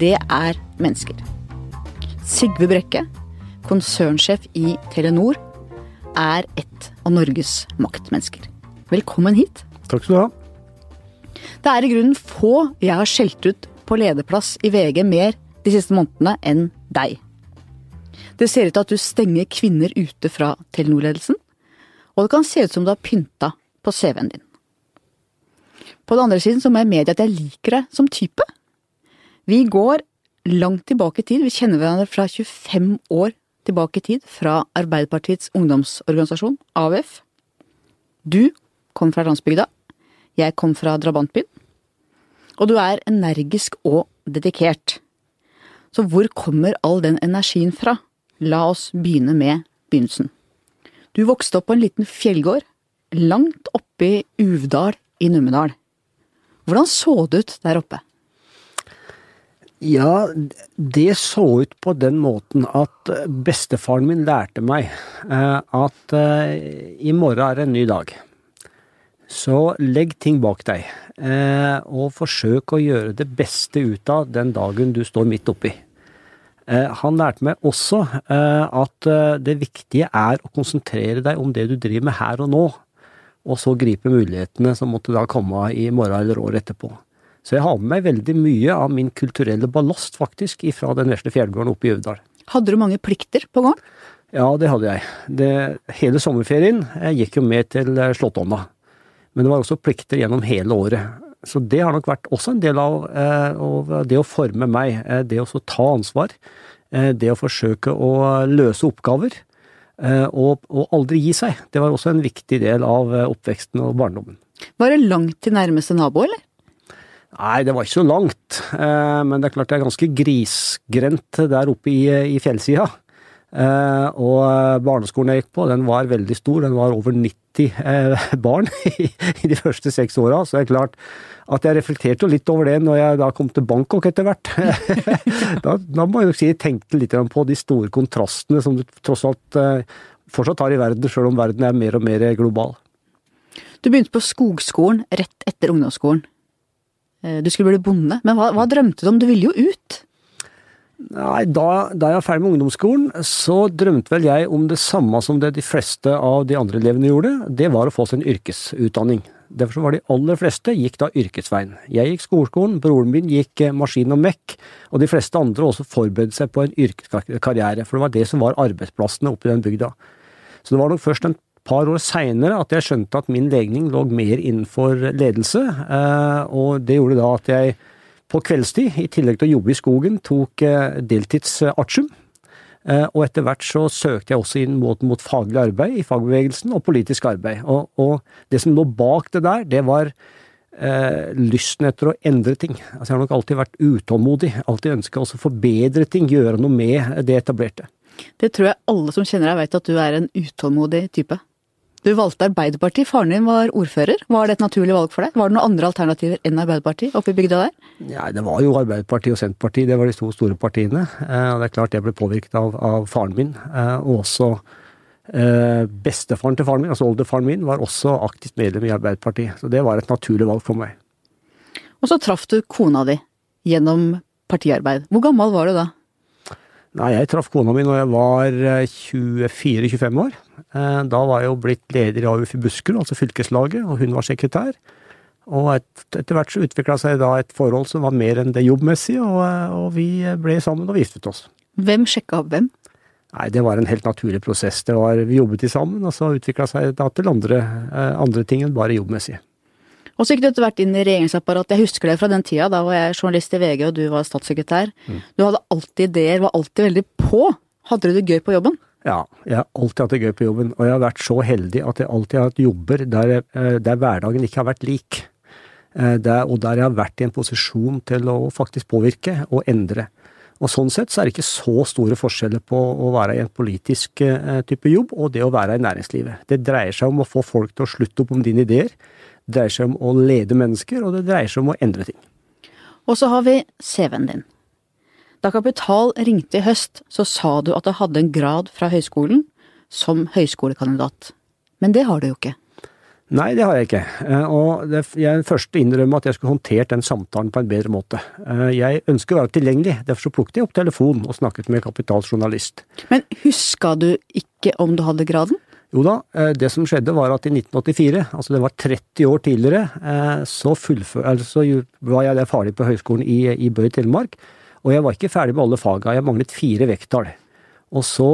Det er mennesker. Sigve Brekke, konsernsjef i Telenor, er et av Norges maktmennesker. Velkommen hit. Takk skal du ha. Det er i grunnen få jeg har skjelt ut på lederplass i VG mer de siste månedene enn deg. Det ser ut til at du stenger kvinner ute fra Telenor-ledelsen, og det kan se ut som du har pynta på CV-en din. På den andre siden så må jeg medgi at jeg liker deg som type. Vi går langt tilbake i tid, vi kjenner hverandre fra 25 år tilbake i tid, fra Arbeiderpartiets ungdomsorganisasjon, AUF. Du kom fra landsbygda, jeg kom fra drabantbyen. Og du er energisk og dedikert. Så hvor kommer all den energien fra? La oss begynne med begynnelsen. Du vokste opp på en liten fjellgård, langt oppe i Uvdal i Numedal. Hvordan så det ut der oppe? Ja, det så ut på den måten at bestefaren min lærte meg eh, at eh, i morgen er det en ny dag. Så legg ting bak deg, eh, og forsøk å gjøre det beste ut av den dagen du står midt oppi. Han lærte meg også at det viktige er å konsentrere deg om det du driver med her og nå, og så gripe mulighetene som måtte da komme i morgen eller året etterpå. Så jeg har med meg veldig mye av min kulturelle ballast, faktisk, fra den vesle fjellgården oppe i Uvdal. Hadde du mange plikter på gården? Ja, det hadde jeg. Det, hele sommerferien jeg gikk jo med til eh, Slåttonna. Men det var også plikter gjennom hele året. Så det har nok vært også en del av, eh, av det å forme meg. Eh, det å ta ansvar. Eh, det å forsøke å løse oppgaver. Eh, og, og, aldri gi seg. Det var også en viktig del av eh, oppveksten og barndommen. Var det langt til nærmeste nabo, eller? Nei, det var ikke så langt. Eh, men det er klart det er ganske grisgrendt der oppe i, i fjellsida. Eh, og barneskolen jeg gikk på, den var veldig stor. Den var over 90 eh, barn i, de første seks åra. Så det er klart at jeg reflekterte litt over det når jeg da kom til Bangkok etter hvert. da, da, må jeg nok si jeg tenkte litt på de store kontrastene som du tross alt fortsatt har i verden, sjøl om verden er mer og mer global. Du begynte på skogskolen rett etter ungdomsskolen. Eh, du skulle bli bonde, men hva, hva drømte du om? Du ville jo ut? Nei, da, da, jeg var ferdig med ungdomsskolen, så drømte vel jeg om det samme som det de fleste av de andre elevene gjorde. Det var å få seg en yrkesutdanning. Derfor var de aller fleste gikk da yrkesveien. Jeg gikk skoleskolen, broren min gikk eh, maskin og mekk, og de fleste andre også forberedte seg på en yrkeskarriere, for det var det som var arbeidsplassene oppe i den bygda. Så det var nok først en par år seinere at jeg skjønte at min legning lå mer innenfor ledelse, eh, og det gjorde da at jeg på kveldstid, i tillegg til å jobbe i skogen, tok deltids deltidsartium. Eh, og etter hvert så søkte jeg også inn mot, mot faglig arbeid i fagbevegelsen og politisk arbeid. Og, og, det som lå bak det der, det var eh, lysten etter å endre ting. Altså jeg har nok alltid vært utålmodig, alltid ønska å forbedre ting, gjøre noe med det etablerte. Det tror jeg alle som kjenner deg vet at du er en utålmodig type. Du valgte Arbeiderpartiet, faren din var ordfører. Var det et naturlig valg for deg? Var det noen andre alternativer enn Arbeiderpartiet oppe i bygda der? Ja, det var jo Arbeiderpartiet og Senterpartiet, det var de to store partiene. Eh, og det er klart jeg ble påvirket av, av faren min. Eh, og også eh, bestefaren til faren min, altså oldefaren min, var også aktivt medlem i Arbeiderpartiet. Så det var et naturlig valg for meg. Og så traff du kona di gjennom partiarbeid. Hvor gammel var du da? Nei, jeg traff kona mi når jeg var 24-25 år. Eh, da var jeg jo blitt leder i AUF i Buskerud, altså fylkeslaget, og hun var sekretær. Og et, etter hvert så utvikla seg da et forhold som var mer enn det jobbmessige, og, og vi ble sammen og giftet oss. Hvem sjekka opp hvem? Nei, det var en helt naturlig prosess. Det var, vi jobbet sammen, og så utvikla seg da til andre, eh, andre ting enn bare jobbmessige. Og så gikk du etter hvert inn i regjeringsapparatet. Jeg husker det fra den tida. Da var jeg journalist i VG, og du var statssekretær. Mm. Du hadde alltid ideer, var alltid veldig på. Hadde du det gøy på jobben? Ja, jeg har alltid hatt det gøy på jobben, og jeg har vært så heldig at jeg alltid har hatt jobber der, eh, der hverdagen ikke har vært lik. Eh, der, og der jeg har vært i en posisjon til å faktisk påvirke og endre. Og Sånn sett så er det ikke så store forskjeller på å være i en politisk eh, type jobb og det å være i næringslivet. Det dreier seg om å få folk til å slutte opp om dine ideer, det dreier seg om å lede mennesker, og det dreier seg om å endre ting. Og så har vi CV-en din. Da Kapital ringte i høst, så sa du at du hadde en grad fra høyskolen som høyskolekandidat. Men det har du jo ikke. Nei, det har jeg ikke. Eh, og jeg først innrømme at jeg skulle håndtert den samtalen på en bedre måte. Eh, jeg ønsker å være tilgjengelig, derfor så plukket jeg opp telefonen og snakket med Kapitals journalist. Men huska du ikke om du hadde graden? Jo da, eh, det som skjedde var at i 1984, altså det var 30 år tidligere, så, så var jeg der farlig på høyskolen i, i Bø i Telemark. Og jeg var ikke ferdig med alle faga, jeg manglet fire vekttall. Og så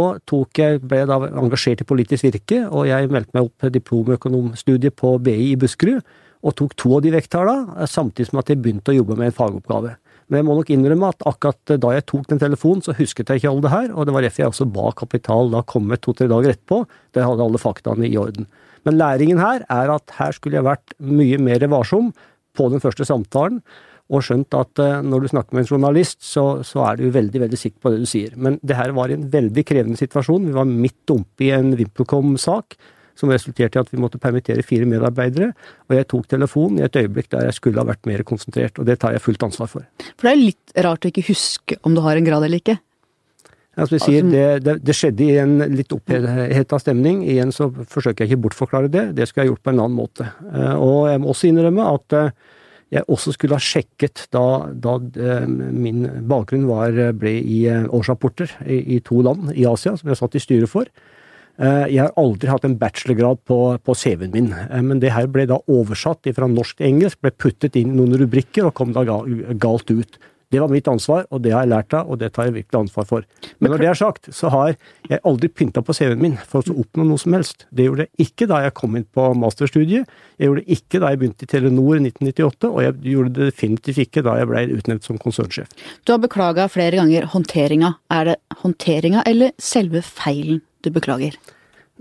jeg, ble jeg da engasjert i politisk virke, og jeg meldte meg opp til diplomøkonomstudiet på BI i Buskerud, og tok to av de vekttallene, samtidig som at jeg begynte å jobbe med en fagoppgave. Men jeg må nok innrømme at akkurat da jeg tok den telefonen, så husket jeg ikke alle det her, og det var derfor jeg også ba Kapital da komme to-tre dager etterpå, da jeg hadde alle faktaene i orden. Men læringen her er at her skulle jeg vært mye mer varsom på den første samtalen, og skjønt at uh, når du snakker med en journalist, så, så, er du veldig veldig sikker på det du sier. Men det her var en veldig krevende situasjon. Vi var midt oppe i en VimpelCom-sak som resulterte i at vi måtte permittere fire medarbeidere. Og jeg tok telefonen i et øyeblikk der jeg skulle ha vært mer konsentrert, og det tar jeg fullt ansvar for. For det er litt rart å ikke huske om du har en grad eller ikke? Ja, som sier, altså- det, det, det, skjedde i en litt oppheta stemning. Igjen så forsøker jeg ikke bortforklare det. Det skulle jeg gjort på en annen måte. Eh, og jeg må også innrømme at eh, jeg også skulle ha sjekket da, da eh, min bakgrunn var, ble i eh, årsrapporter i, i, to land i Asia, som jeg satt i styret for. Eh, jeg har aldri hatt en bachelorgrad på, på CV-en min, men det her ble da oversatt fra norsk til engelsk, ble puttet inn i noen rubrikker og kom da galt ut. Det var mitt ansvar, og det har jeg lært av, og det tar jeg virkelig ansvar for. Men når det er sagt, så har jeg aldri pynta på CV-en min for å oppnå noe som helst. Det gjorde jeg ikke da jeg kom inn på masterstudiet, jeg gjorde det ikke da jeg begynte i Telenor i 1998, og jeg gjorde det definitivt ikke da jeg ble utnevnt som konsernsjef. Du har beklaga flere ganger håndteringa. Er det håndteringa eller selve feilen du beklager?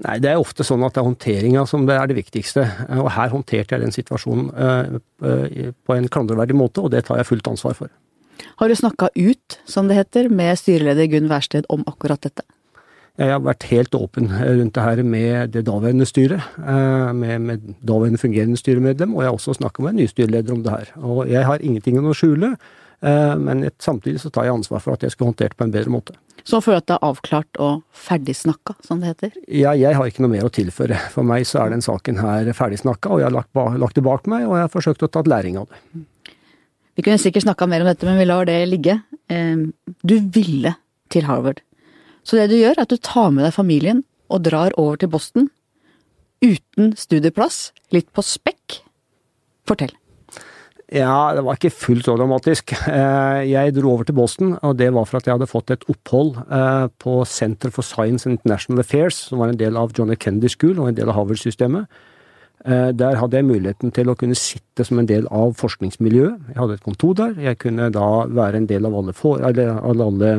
Nei, det er ofte sånn at det er håndteringa som er det viktigste. Og her håndterte jeg den situasjonen eh, eh, på en klandreverdig måte, og det tar jeg fullt ansvar for. Har du snakka ut, som det heter, med styreleder Gunn Wærsted om akkurat dette? Jeg har vært helt åpen rundt det her med det daværende styret, eh, med, med daværende fungerende styremedlem, og jeg har også snakka med en ny styreleder om det her. Og jeg har ingenting å skjule, eh, men samtidig så tar jeg ansvar for at jeg skulle håndtert på en bedre måte. Så føler du at det er avklart og ferdigsnakka, som det heter? Ja, jeg har ikke noe mer å tilføre. For meg så er den saken her ferdigsnakka, og jeg har lagt, lagt det bak meg, og jeg har forsøkt å ta læring av det. Vi kunne sikkert snakka mer om dette, men vi lar det ligge. Du ville til Harvard. Så det du gjør, er at du tar med deg familien og drar over til Boston. Uten studieplass, litt på spekk. Fortell. Ja, det var ikke fullt så dramatisk. Eh, jeg dro over til Boston, og det var for at jeg hadde fått et opphold eh, på Center for Science and International Affairs, som var en del av John F. Kennedy School og en del av Harvard-systemet. Eh, der hadde jeg muligheten til å kunne sitte som en del av forskningsmiljøet. Jeg hadde et kontor der. Jeg kunne da være en del av alle, for, alle, alle,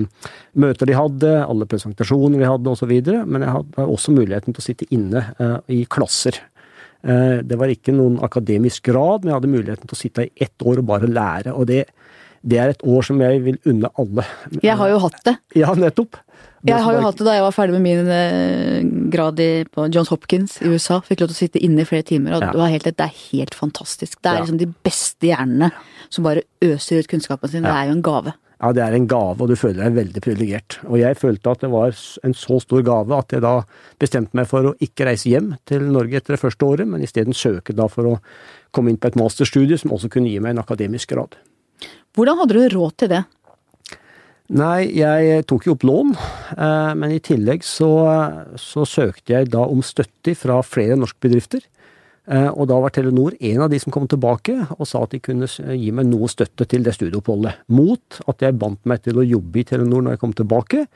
møter de hadde, alle presentasjoner de hadde osv. Men jeg hadde også muligheten til å sitte inne uh, i klasser. Uh, det var ikke noen akademisk grad, men jeg hadde muligheten til å sitte i ett år og bare lære. og det det er et år som jeg vil unne alle. Jeg har jo hatt det. Ja, nettopp. Jeg har jo hatt det da jeg var ferdig med min eh, grad i, på Johns Hopkins i USA. Fikk lov til å sitte inne i flere timer, og ja. det, helt, det, er helt fantastisk. Det er ja. liksom de beste hjernene som bare øser ut kunnskapen sin. Ja. Det er jo en gave. Ja, det er en gave, og du føler deg veldig privilegert. Og jeg følte at det var en så stor gave at jeg da bestemte meg for å ikke reise hjem til Norge etter det første året, men isteden søke da for å komme inn på et masterstudie som også kunne gi meg en akademisk grad. Hvordan hadde du råd til det? Nei, jeg tok jo opp lån, eh, men i tillegg så, så søkte jeg da om støtte fra flere norske bedrifter. Eh, og da var Telenor en av de som kom tilbake og sa at de kunne gi meg noe støtte til det studieoppholdet. Mot at jeg bandt meg til å jobbe i Telenor når jeg kom tilbake,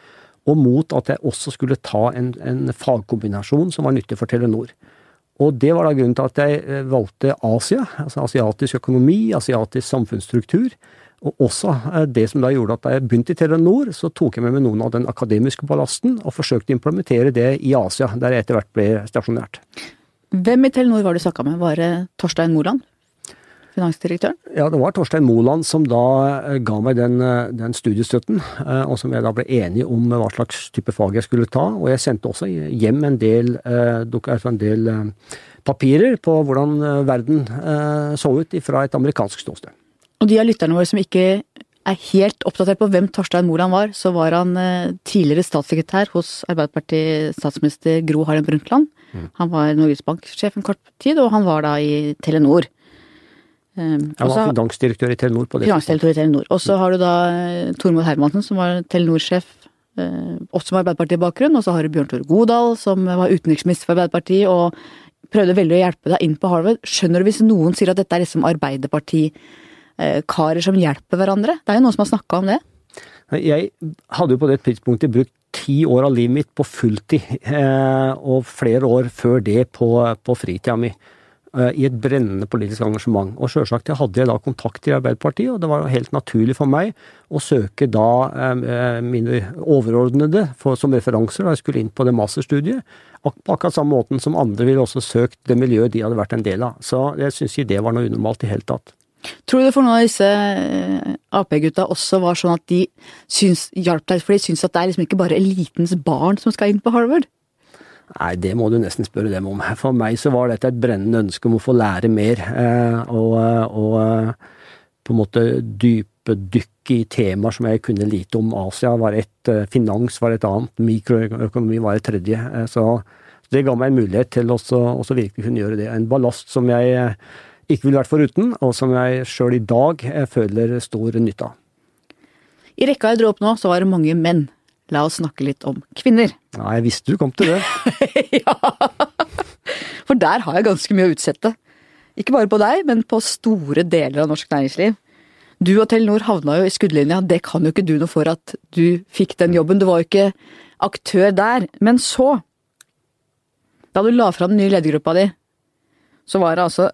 og mot at jeg også skulle ta en, en fagkombinasjon som var nyttig for Telenor. Og det var da grunnen til at jeg eh, valgte Asia, altså asiatisk økonomi, asiatisk samfunnsstruktur. Og også eh, det som da gjorde at da jeg begynte i Telenor, så tok jeg med meg noen av den akademiske ballasten og forsøkte å implementere det i Asia, der jeg etter hvert ble stasjonert. Hvem i Telenor var du snakka med? Var det Torstein Moland? Finansdirektøren? Ja, det var Torstein Moland som da eh, ga meg den, eh, den, studiestøtten, og som jeg da ble enig om hva slags type fag jeg skulle ta. Og jeg sendte også hjem en del, altså en del papirer på hvordan verden så ut fra et amerikansk ståsted. Og de av lytterne våre som ikke er helt oppdatert på hvem Torstein Moland var, så var han eh, tidligere statssekretær hos Arbeiderparti-statsminister Gro Harlem Brundtland. Han var Norges Bank-sjef en kort tid, og han var da i Telenor. Um, Jeg var finansdirektør i Telenor på det Finansdirektør i Telenor. Og så har du da eh, Tormod Hermansen, som var Telenor-sjef, eh, også med Arbeiderparti-bakgrunn. Og så har du Bjørn Tore Godal, som var utenriksminister for Arbeiderpartiet, og prøvde veldig å hjelpe deg inn på Harvard. Skjønner du hvis noen sier at dette er liksom Arbeiderparti-karer som hjelper hverandre? Det er jo noen som har snakka om det. Jeg hadde jo på det tidspunktet brukt ti år av livet mitt på fulltid, eh, og flere år før det på, på fritida mi. eh, I et brennende politisk engasjement. Og sjølsagt hadde jeg da kontakt i Arbeiderpartiet, og det var helt naturlig for meg å søke da eh, mine overordnede for, som referanser da jeg skulle inn på det masterstudiet. På akkurat samme måten som andre ville også søkt det miljøet de hadde vært en del av. Så jeg syns ikke det var noe unormalt i hele tatt. Tror du det for noen av disse eh, Ap-gutta også var sånn at de syns, hjalp deg, for de syns at det er liksom ikke bare elitens barn som skal inn på Harvard? Nei, det må du nesten spørre dem om. For meg så var dette et brennende ønske om å få lære mer, eh, og, og eh, på en måte dypdykke i temaer som jeg kunne lite om. Asia var eh, finans var et annet, mikroøkonomi var et tredje. Så det ga meg en mulighet til å virkelig kunne gjøre det. En ballast som jeg ikke ville vært foruten, og som jeg sjøl i dag eh, føler stor nytte av. I rekka jeg dro opp nå, så var det mange menn. La oss snakke litt om kvinner. Ja, jeg visste du kom til det. ja! For der har jeg ganske mye å utsette. Ikke bare på deg, men på store deler av norsk næringsliv. Du og Telenor havna jo i skuddlinja, det kan jo ikke du noe for at du fikk den jobben. Du var jo ikke aktør der. Men så, da du la fram den nye ledergruppa di, så var det altså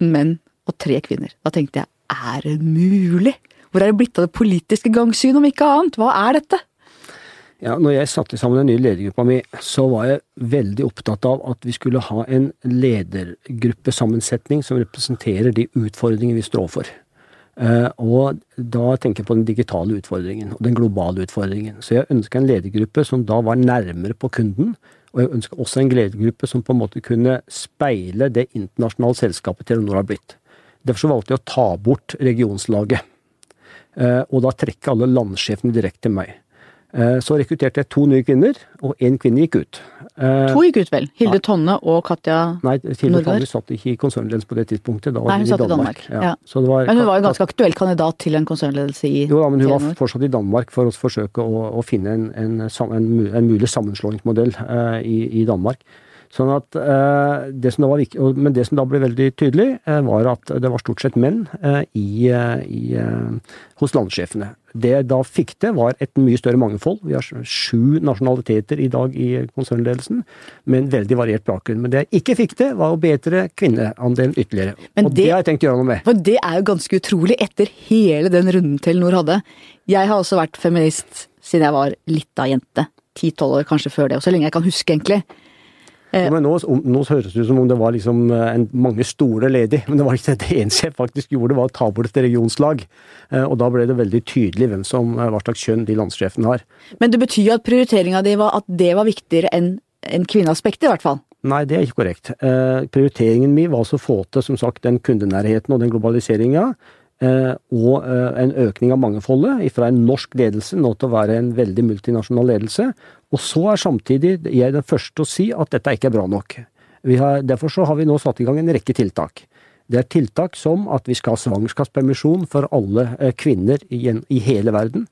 18 menn og tre kvinner. Da tenkte jeg, er det mulig? Hvor er det blitt av det politiske gangsyn, om ikke annet? Hva er dette? Ja, når jeg satte sammen den nye ledergruppa mi, så var jeg veldig opptatt av at vi skulle ha en ledergruppesammensetning som representerer de utfordringene vi står overfor. Eh, og da tenker jeg på den digitale utfordringen og den globale utfordringen. Så jeg ønska en ledergruppe som da var nærmere på kunden, og jeg ønska også en ledergruppe som på en måte kunne speile det internasjonale selskapet Telenor har blitt. Derfor så valgte jeg å ta bort regionslaget, eh, og da trekke alle landsjefene direkte til meg. Eh, Så rekrutterte jeg to nye kvinner, og én kvinne gikk ut. Eh, To gikk ut vel. Hilde Tonne og Katja Nei, Hilde Norgård? Tanne satt ikke i konsernledelse på det tidspunktet. Da var Nei, hun hun satt i Danmark, ja. Så det var, Men hun var jo ganske aktuell kandidat til en konsernledelse i Jo da, men hun var fortsatt i Danmark for å forsøke å, å finne en, en, en, en mulig sammenslåingsmodell uh, i, i Danmark. Sånn at eh, det som da var viktig, Men det som da ble veldig tydelig, eh, var at det var stort sett menn eh, i, i, hos landsjefene. Det jeg da fikk til, var et mye større mangfold. Vi har sju nasjonaliteter i dag i konsernledelsen, med en veldig variert bakgrunn. Men det jeg ikke fikk til, var å bedre kvinneandelen ytterligere. Men og det- det har jeg tenkt å gjøre noe med. For det er jo ganske utrolig etter hele den runden Telenor hadde. Jeg har også vært feminist siden jeg var lita jente. Ti-tolv år kanskje før det, og så lenge jeg kan huske, egentlig. Eh. Ja, men nå, nå høres det ut som om det var liksom eh, en, mange stoler ledig, men det var ikke det. Det eneste jeg faktisk gjorde, var å ta bort et regionslag. Eh, Og da ble det veldig tydelig hvem som, eh, hva slags kjønn de landssjefene har. Men det betyr jo at prioriteringa di var at det var viktigere enn en kvinneaspektet, i hvert fall. Nei, det er ikke korrekt. Eh, prioriteringen min var så å få til som sagt, den kundenærheten og den globaliseringa. Eh, og eh, en økning av mangfoldet fra en norsk ledelse nå til å være en veldig multinasjonal ledelse. Og så er samtidig jeg den første å si at dette ikke er bra nok. Har, derfor så har vi nå satt i gang en rekke tiltak. Det er tiltak som at vi skal ha svangerskapspermisjon for alle eh, kvinner i, i hele verden.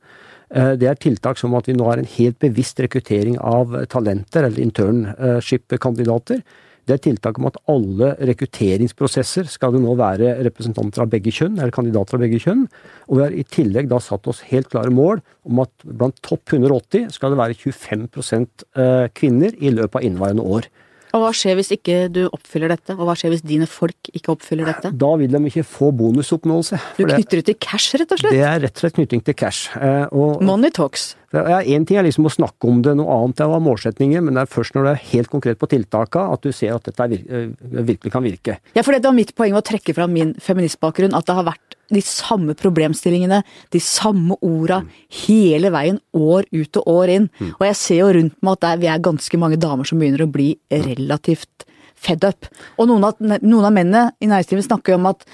Eh, Det er tiltak som at vi nå har en helt bevisst rekruttering av talenter, eller internship-kandidater. Det er tiltak om at alle rekrutteringsprosesser skal det nå være representanter av begge kjønn, eller kandidater av begge kjønn. Og vi har i tillegg da satt oss helt klare mål om at blant topp 180 skal det være 25 eh, kvinner i løpet av inneværende år. Og hva skjer hvis ikke du oppfyller dette, og hva skjer hvis dine folk ikke oppfyller dette? Da vil de ikke få bonusoppnåelse. Du knytter det til cash, rett og slett? Det er rett og slett knytting til cash. Eh, Og, Money talks. Én ting er liksom å snakke om det, noe annet er å ha målsetninger, men det er først når det er helt konkret på tiltaka at du ser at dette eh, virkelig kan virke. Ja, for det var mitt poeng å trekke fram min feministbakgrunn, at det har vært de samme problemstillingene, de samme orda, hele veien, år ut og år inn. Og jeg ser jo rundt meg at det er, vi er ganske mange damer som begynner å bli relativt fed up. Og noen av, noen av mennene i næringslivet snakker jo om at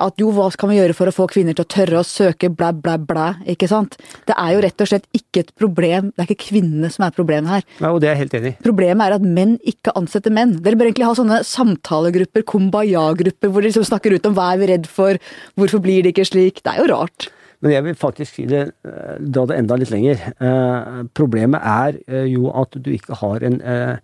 at jo, hva kan vi gjøre for å få kvinner til å tørre å søke, blæ, blæ, blæ, ikke sant. Det er jo rett og slett ikke et problem, det er ikke kvinnene som er problemet her. Ja, og det er jeg helt enig i. Problemet er at menn ikke ansetter menn. Dere bør egentlig ha sånne samtalegrupper, kumbaya-grupper, hvor de liksom snakker ut om hva er vi redd for, hvorfor blir det ikke slik. Det er jo rart. Men jeg vil faktisk si det, eh, dra det enda litt lenger. Eh, problemet er eh, jo at du ikke har en eh,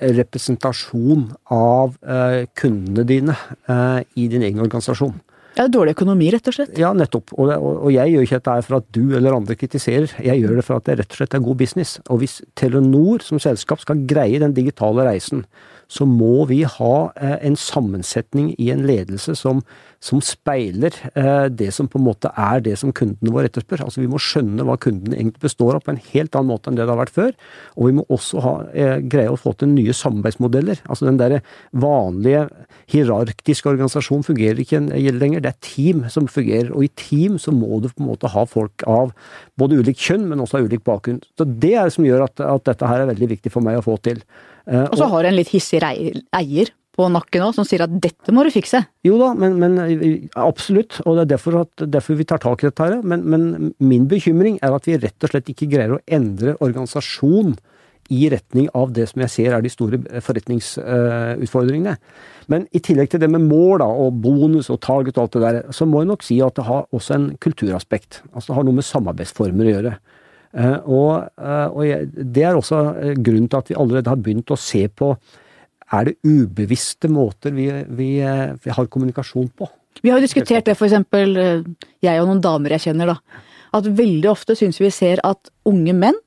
representasjon av eh, kundene dine eh, i din egen organisasjon. Ja, det er dårlig økonomi, rett og slett. Ja, nettopp. Og, og, og jeg gjør ikke dette for at du eller andre kritiserer. Jeg gjør det for at det rett og slett er god business. Og hvis Telenor som selskap skal greie den digitale reisen, så må vi ha eh, en sammensetning i en ledelse som, som speiler eh, det som på en måte er det som kundene våre etterspør. Altså Vi må skjønne hva kunden egentlig består av på en helt annen måte enn det det har vært før. Og vi må også ha, eh, greie å få til nye samarbeidsmodeller. Altså Den der vanlige hierarkiske organisasjonen fungerer ikke lenger. Det er team som fungerer. Og i team så må du på en måte ha folk av både ulikt kjønn, men også av ulik bakgrunn. Så Det er det som gjør at, at dette her er veldig viktig for meg å få til. Eh, og så har du en litt hissig eier på nakken òg, som sier at dette må du fikse. Jo da, men, men absolutt, og det er derfor, at, derfor, vi tar tak i dette her. Men, men, min bekymring er at vi rett og slett ikke greier å endre organisasjon i retning av det som jeg ser er de store forretningsutfordringene. Men i tillegg til det med mål da, og bonus og target og alt det der, så må jeg nok si at det har også en kulturaspekt. Altså det har noe med samarbeidsformer å gjøre. Eh, og, eh, og jeg, det er også eh, grunnen til at vi allerede har begynt å se på er det ubevisste måter vi, vi, vi har kommunikasjon på. Vi har jo diskutert det, eksempel jeg og noen damer jeg kjenner, da. At veldig ofte syns vi ser at unge menn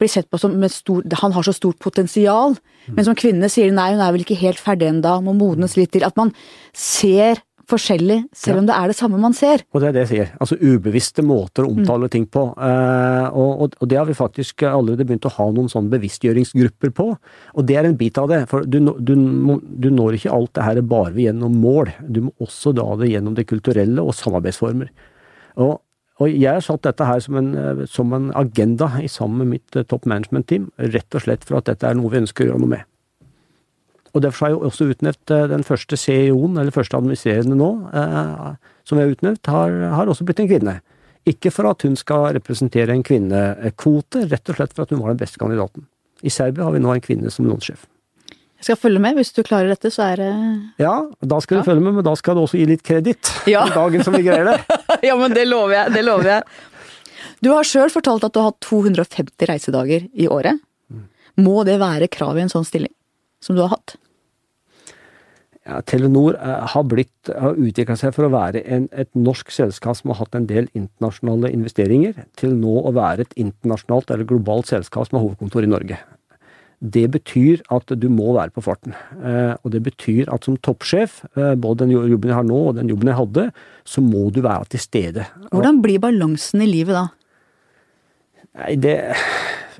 blir sett på som stor, han har så stort potensial. Mm. Men som kvinne sier nei, hun er vel ikke helt ferdig ennå, må modnes litt til. At man ser forskjellig, selv ja. om det er det samme man ser. Og det er det jeg sier. Altså ubevisste måter å omtale mm. ting på. Eh, og, og, det har vi faktisk allerede begynt å ha noen sånne bevisstgjøringsgrupper på. Og det er en bit av det. For du, du, du når ikke alt det her bare gjennom mål. Du må også dra det gjennom det kulturelle og samarbeidsformer. Og, og jeg har satt dette her som en, som en agenda i sammen med mitt topp management-team, rett og slett for at dette er noe vi ønsker å gjøre noe med. Og Derfor har jeg også utnevnt eh, den første CEO-en, eller første administrerende nå, eh, som vi har utnevnt, har, har, også blitt en kvinne. Ikke for at hun skal representere en kvinnekvote, rett og slett for at hun var den beste kandidaten. I Serbia har vi nå en kvinne som lånsjef. Jeg skal følge med, hvis du klarer dette, så er det Ja, da skal du ja. følge med, men da skal du også gi litt kreditt. Ja. dagen som vi greier det. ja, men det lover jeg. Det lover jeg. Du har sjøl fortalt at du har hatt 250 reisedager i året. Mm. Må det være krav i en sånn stilling? Som du har hatt? Ja, Telenor eh, har, blitt, har utvikla seg for å være en, et norsk selskap som har hatt en del internasjonale investeringer, til nå å være et internasjonalt eller globalt selskap som har hovedkontor i Norge. Det betyr at du må være på farten. Eh, og det betyr at som toppsjef, eh, både den jobben jeg har nå og den jobben jeg hadde, så må du være til stede. Hvordan blir balansen i livet da? Nei, det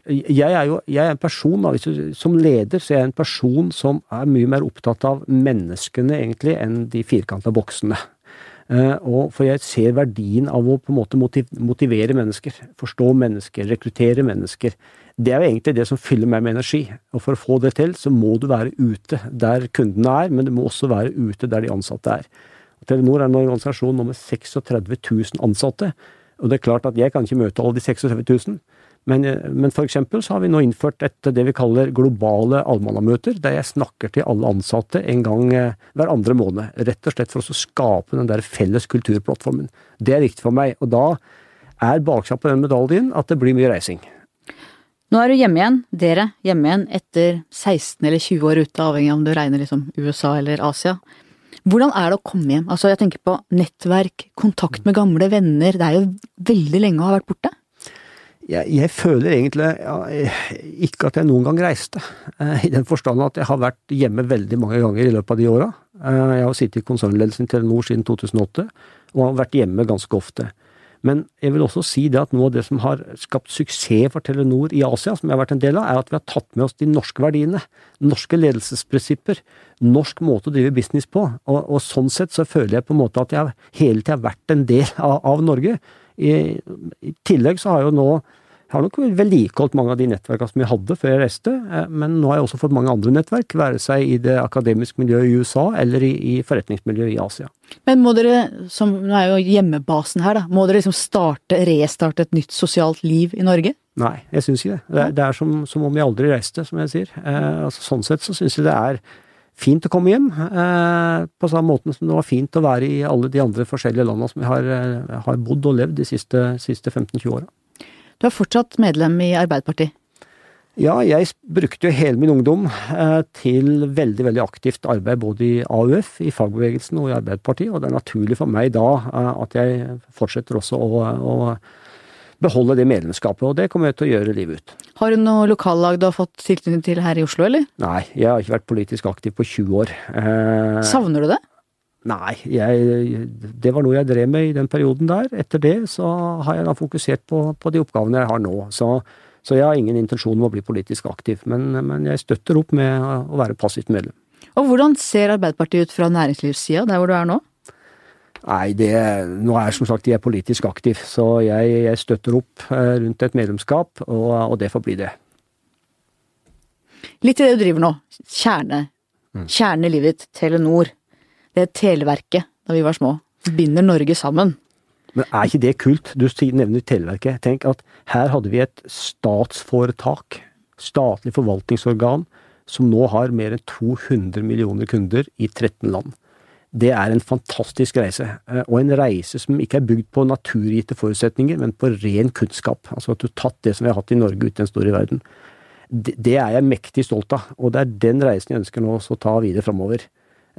jeg er jo jeg er en person, da, som leder, så jeg er en person som er mye mer opptatt av menneskene, egentlig, enn de firkanta boksene. Uh, og for jeg ser verdien av å på en måte motivere mennesker, forstå mennesker, rekruttere mennesker. Det er jo egentlig det som fyller meg med energi. Og for å få det til, så må du være ute der kundene er, men du må også være ute der de ansatte er. Telenor er en organisasjon nå med 36 000 ansatte, og det er klart at jeg kan ikke møte alle de 36 000. Men, eh, men eksempel så har vi nå innført et, det vi kaller globale allmannamøter, der jeg snakker til alle ansatte en gang eh, hver andre måned. Rett og slett for å skape den der felles kulturplattformen. Det er viktig for meg. Og da er baksida på den medaljen at det blir mye reising. Nå er du hjemme igjen, dere hjemme igjen etter 16 eller 20 år ute, avhengig av om du regner liksom USA eller Asia. Hvordan er det å komme hjem? Altså, jeg tenker på nettverk, kontakt med gamle venner. Det er jo veldig lenge å ha vært borte jeg, jeg, føler egentlig ja, ikke at jeg noen gang reiste. Eh, I den forstand at jeg har vært hjemme veldig mange ganger i løpet av de åra. Eh, jeg har sittet i konsernledelsen i Telenor siden 2008, og har vært hjemme ganske ofte. Men jeg vil også si det at noe av det som har skapt suksess for Telenor i Asia, som jeg har vært en del av, er at vi har tatt med oss de norske verdiene. Norske ledelsesprinsipper. Norsk måte å drive business på. Og, og sånn sett så føler jeg på en måte at jeg hele tida har vært en del av, av Norge. I, I, tillegg så har jo nå Jeg har nok vedlikeholdt mange av de nettverkene som jeg hadde før jeg reiste, eh, men nå har jeg også fått mange andre nettverk, være seg i det akademiske miljøet i USA eller i, i forretningsmiljøet i Asia. Men må dere, som nå er jo hjemmebasen her, da, må dere liksom starte, restarte et nytt sosialt liv i Norge? Nei, jeg syns ikke det. Det er, det er som, som, om jeg aldri reiste, som jeg sier. Eh, altså, sånn sett så syns jeg det er fint å komme hjem, eh, på samme måte som det var fint å være i alle de andre forskjellige landene som vi har, eh, har bodd og levd de siste, siste 15-20 åra. Du er fortsatt medlem i Arbeiderpartiet? Ja, jeg brukte jo hele min ungdom eh, til veldig veldig aktivt arbeid både i AUF, i fagbevegelsen og i Arbeiderpartiet, og det er naturlig for meg da eh, at jeg fortsetter også å, å, beholde det medlemskapet, og det kommer jeg til å gjøre livet ut. Har du noe lokallag du har fått tilknytning til her i Oslo, eller? Nei, jeg har ikke vært politisk aktiv på 20 år. Eh, Savner du det? Nei, jeg, det var noe jeg drev med i den perioden der. Etter det så har jeg da fokusert på, på de oppgavene jeg har nå. Så, så, jeg har ingen intensjon om å bli politisk aktiv, men, men, jeg støtter opp med å være passivt medlem. Og hvordan ser Arbeiderpartiet ut fra næringslivssida, der hvor du er nå? Nei, det, nå er som sagt jeg politisk aktiv, så jeg, jeg støtter opp eh, rundt et medlemskap, og, og, det får bli det. Litt til det du driver nå. Kjerne. Mm. Kjernen i livet ditt, Telenor det Televerket da vi var små. Binder Norge sammen. Men er ikke det kult? Du nevner Televerket. Tenk at her hadde vi et statsforetak, statlig forvaltningsorgan, som nå har mer enn 200 millioner kunder i 13 land. Det er en fantastisk reise, eh, og en reise som ikke er bygd på naturgitte forutsetninger, men på ren kunnskap. Altså at du har tatt det som vi har hatt i Norge ute i den store verden. Det er jeg mektig stolt av, og det er den reisen jeg ønsker nå å ta videre framover.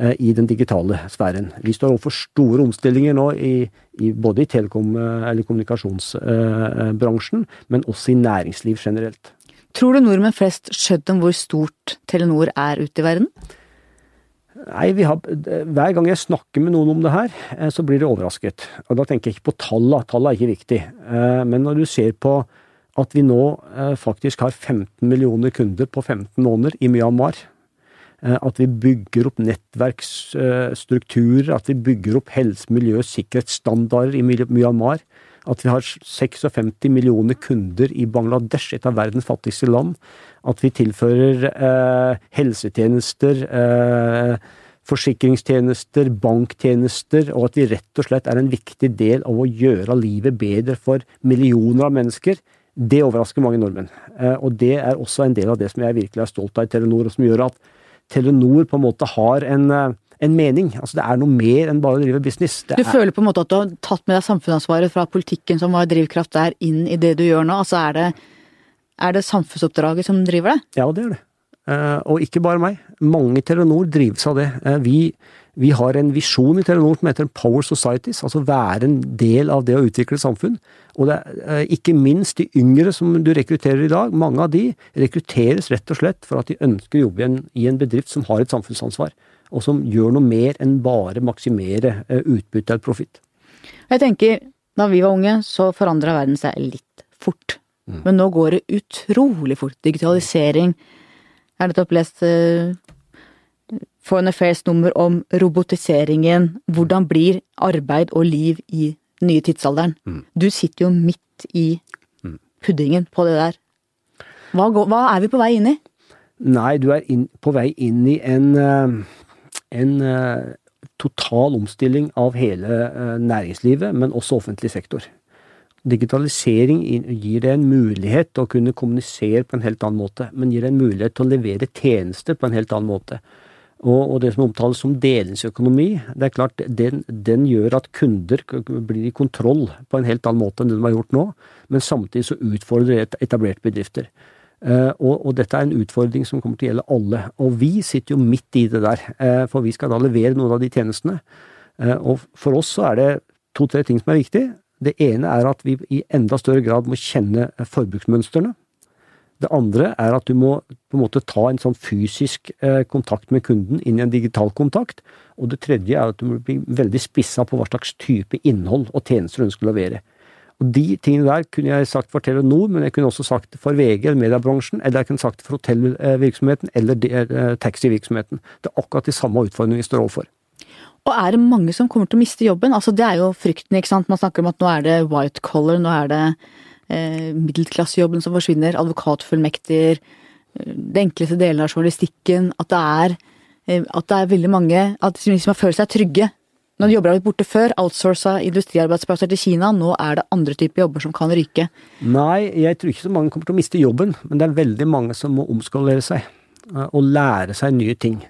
Eh, i den digitale sfæren. Vi står overfor store omstillinger nå, i, i, både i telekom- eh, eller kommunikasjonsbransjen, men også i næringsliv generelt. Tror du nordmenn flest skjønner hvor stort Telenor er ute i verden? Nei, har, Hver gang jeg snakker med noen om det her, eh, så blir det overrasket. Og Da tenker jeg ikke på tallene, tallene er ikke viktig. Men når du ser på at vi nå faktisk har 15 millioner kunder på 15 måneder i Myanmar, Eh, at vi bygger opp nettverksstrukturer, at vi bygger opp helse-, miljø- sikkerhetsstandarder i Myanmar. At vi har 56 millioner kunder i Bangladesh, et av verdens fattigste land. At vi tilfører eh, helsetjenester, eh, forsikringstjenester, banktjenester, og at vi rett og slett er en viktig del av å gjøre livet bedre for millioner av mennesker. Det overrasker mange nordmenn. Eh, og det er også en del av det som jeg virkelig er stolt av i Telenor, og som gjør at Telenor på en måte har en, eh, en mening. Altså Det er noe mer enn bare å drive business. Det du er... føler på en måte at du har tatt med deg samfunnsansvaret fra politikken som var drivkraft der, inn i det du gjør nå? Altså er det, er det samfunnsoppdraget som driver det? Ja, det er det. Uh, og ikke bare meg. Mange i Telenor drives av det. Uh, vi, vi, har en visjon i Telenor som heter Power Societies, altså være en del av det å utvikle samfunn. Og det er uh, ikke minst de yngre som du rekrutterer i dag, mange av de rekrutteres rett og slett for at de ønsker å jobbe i en, i en bedrift som har et samfunnsansvar, og som gjør noe mer enn bare maksimere utbytte eller profitt. Jeg tenker, da vi var unge, så forandra verden seg litt fort. Mm. Men nå går det utrolig fort. Digitalisering. Jeg har nettopp lest uh, Foreign Affairs nummer om robotiseringen. Hvordan blir arbeid og liv i den nye tidsalderen? Mm. Du sitter jo midt i mm. puddingen på det der. Hva, går, hva, er vi på vei inn i? Nei, du er inn, på vei inn i en, eh, en uh, total omstilling av hele uh, næringslivet, men også offentlig sektor. Digitalisering gir deg en mulighet til å kunne kommunisere på en helt annen måte, men gir deg en mulighet til å levere tjenester på en helt annen måte. Og, og det som omtales som delingsøkonomi, det er klart den, den, gjør at kunder blir i kontroll på en helt annen måte enn det de har gjort nå, men samtidig så utfordrer etablerte bedrifter. Uh, og, og, dette er en utfordring som kommer til å gjelde alle. Og vi sitter jo midt i det der, uh, for vi skal da levere noen av de tjenestene. Uh, og for oss så er det to-tre ting som er viktig. Det ene er at vi i enda større grad må kjenne forbruksmønstrene. Det andre er at du må på en måte ta en sånn fysisk eh, kontakt med kunden inn i en digital kontakt. Og det tredje er at du må bli veldig spissa på hva slags type innhold og tjenester du ønsker å levere. Og De tingene der kunne jeg sagt for Telenor, men jeg kunne også sagt for VG eller mediebransjen, eller jeg kunne sagt for hotellvirksomheten eller eh, taxivirksomheten. Det er akkurat de samme utfordringene vi står overfor. Og er det mange som kommer til å miste jobben? Altså Det er jo frykten, ikke sant. Man snakker om at nå er det white collar, nå er det middelklassejobben som forsvinner, advokatfullmekter, eh, det enkleste delen av journalistikken, at det er, eh, at det er veldig mange at de som har følt seg trygge. Når jobber har blitt borte før, outsourca industriarbeidsplasser til Kina, nå er det andre typer jobber som kan ryke. Nei, jeg tror ikke så mange kommer til å miste jobben, men det er veldig mange som må omskolere seg eh, og lære seg nye ting.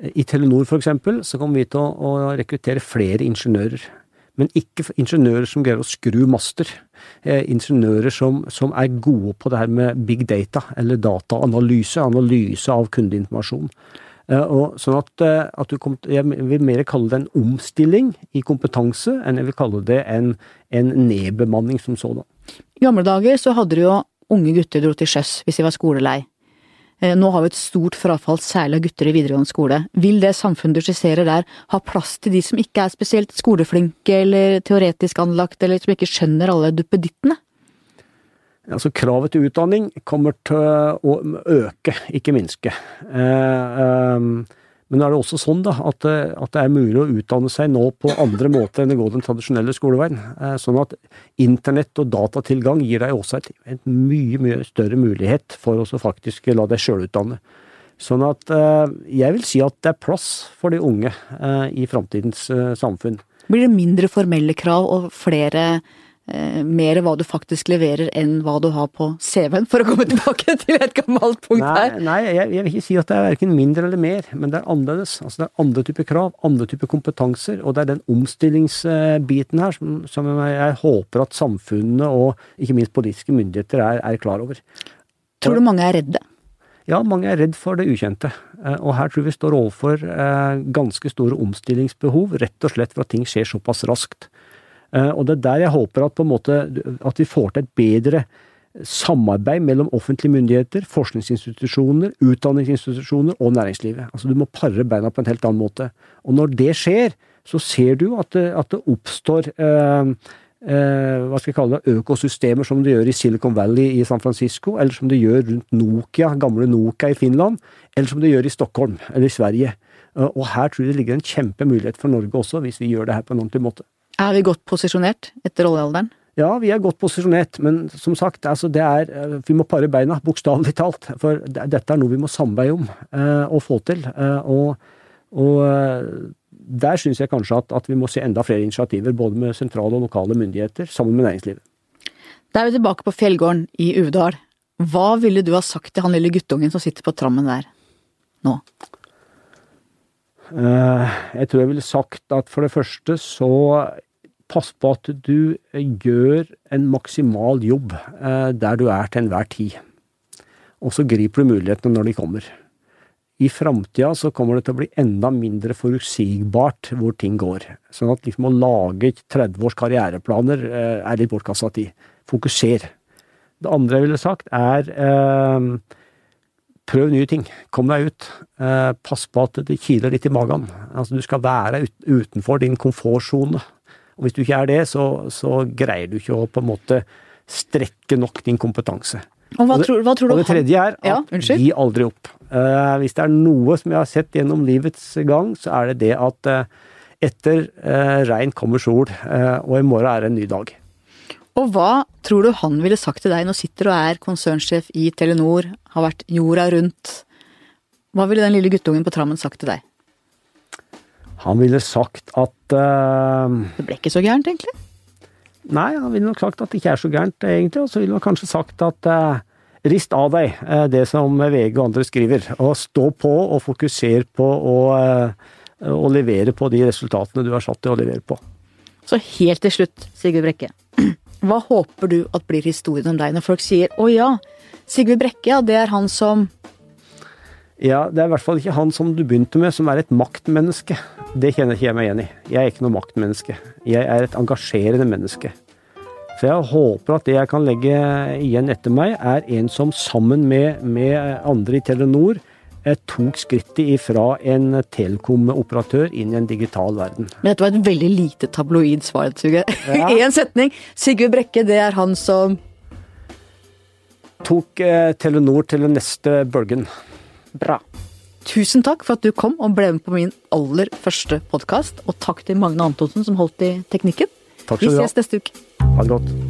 I Telenor for eksempel, så kommer vi til å, å rekruttere flere ingeniører. Men ikke ingeniører som greier å skru master. Eh, ingeniører som, som, er gode på det her med big data, eller dataanalyse, analyse av kundeinformasjon. Eh, og sånn at, eh, at kom, Jeg vil mer kalle det en omstilling i kompetanse, enn jeg vil kalle det en, en nedbemanning som sådan. I gamle dager så hadde du jo unge gutter dro til sjøs hvis de var skolelei. Eh, nå har vi et stort frafall, særlig av gutter i videregående skole. Vil det samfunnet du skisserer der, ha plass til de som ikke er spesielt skoleflinke eller teoretisk anlagt, eller som ikke skjønner alle duppedittene? Altså, kravet til utdanning kommer til å øke, ikke minske. Eh, eh, men er det også sånn da, at, eh, at, det er mulig å utdanne seg nå på andre måter enn å gå den tradisjonelle skoleveien. Eh, sånn at internett og datatilgang gir deg også et, et mye, mye større mulighet for å faktisk la deg sjølutdanne. Sånn at eh, jeg vil si at det er plass for de unge i framtidens samfunn. Blir det mindre formelle krav og flere mer hva du faktisk leverer enn hva du har på CV-en, for å komme tilbake til et gammelt punkt her. Nei, jeg, jeg, vil ikke si at det er verken mindre eller mer, men det er annerledes. Altså, det er andre typer krav, andre typer kompetanser, og det er den omstillingsbiten her som, som jeg håper at samfunnet og ikke minst politiske myndigheter er, er klar over. Tror du mange er redde? Ja, mange er redd for det ukjente. Eh, og her tror vi står overfor eh, ganske store omstillingsbehov, rett og slett for at ting skjer såpass raskt. Eh, og det er der jeg håper at, måte, at vi får til et bedre samarbeid mellom offentlige myndigheter, forskningsinstitusjoner, utdanningsinstitusjoner og næringslivet. Altså Du må pare beina på en helt annen måte. Og når det skjer, så ser du at det, at det oppstår eh, eh, hva skal jeg kalle det, økosystemer som det gjør i Silicon Valley i San Francisco, eller som det gjør rundt Nokia, gamle Nokia i Finland, eller som det gjør i Stockholm eller i Sverige. Og her tror jeg det ligger en kjempemulighet for Norge også, hvis vi gjør det her på en ordentlig måte. Er vi godt posisjonert etter oljealderen? Ja, vi er godt posisjonert, men som sagt, altså det er eh, Vi må pare beina, bokstavelig talt. For dette er noe vi må samarbeide om eh, og få til. Eh, og, og eh, der syns jeg kanskje at, at, vi må se enda flere initiativer, både med sentrale og lokale myndigheter, sammen med næringslivet. Da er vi tilbake på fjellgården i Uvdal. Hva ville du ha sagt til han lille guttungen som sitter på trammen der nå? Eh, jeg tror jeg ville sagt at for det første så pass på at du gjør en maksimal jobb eh, der du er til enhver tid. Og så griper du mulighetene når de kommer. I framtida så kommer det til å bli enda mindre forutsigbart hvor ting går. Sånn at liksom å lage 30 års karriereplaner eh, er litt bortkasta tid. Fokuser. Det andre jeg ville sagt, er eh, prøv nye ting. Kom deg ut. Pass på at det kiler litt i magen. Altså, du skal være utenfor din komfortsone. Og hvis du ikke er det, så, så, greier du ikke å på en måte strekke nok din kompetanse. Og hva, og det, tror, hva tror, du Og det tredje er at ja, gi aldri opp. Uh, hvis det er noe som jeg har sett gjennom livets gang, så er det det at uh, etter uh, regn kommer sol, og i morgen er det en ny dag. Og hva tror du han ville sagt til deg nå sitter og er konsernsjef i Telenor, har vært jorda rundt. Hva ville den lille guttungen på trammen sagt til deg? Han ville sagt at uh, Det ble ikke så gærent, egentlig? Nei, han ville nok sagt at det ikke er så gærent, egentlig. Og så ville han kanskje sagt at uh, rist av deg uh, det som VG og andre skriver, og stå på og fokuser på å, å levere på de resultatene du er satt til å levere på. Så helt til slutt, Sigurd Brekke. Hva håper du at blir historien om deg når folk sier 'Å ja, Sigurd Brekke, ja, det er han som' Ja, det er i hvert fall ikke han som du begynte med, som er et maktmenneske. Det kjenner ikke jeg meg igjen i. Jeg er ikke noe maktmenneske. Jeg er et engasjerende menneske. Så jeg håper at det jeg kan legge igjen etter meg, er en som sammen med, med andre i Telenor eh, tok skrittet ifra en telekom-operatør inn i en digital verden. Men dette var et veldig lite tabloid svar, Tuge. Ja. Én setning. Sigurd Brekke, det er han som Tok eh, Telenor til den neste bølgen. Bra. Tusen takk for at du kom og ble med på min aller første podkast. Og takk til Magne Antonsen som holdt i teknikken. Takk skal Vi ses neste uke. Ha det godt.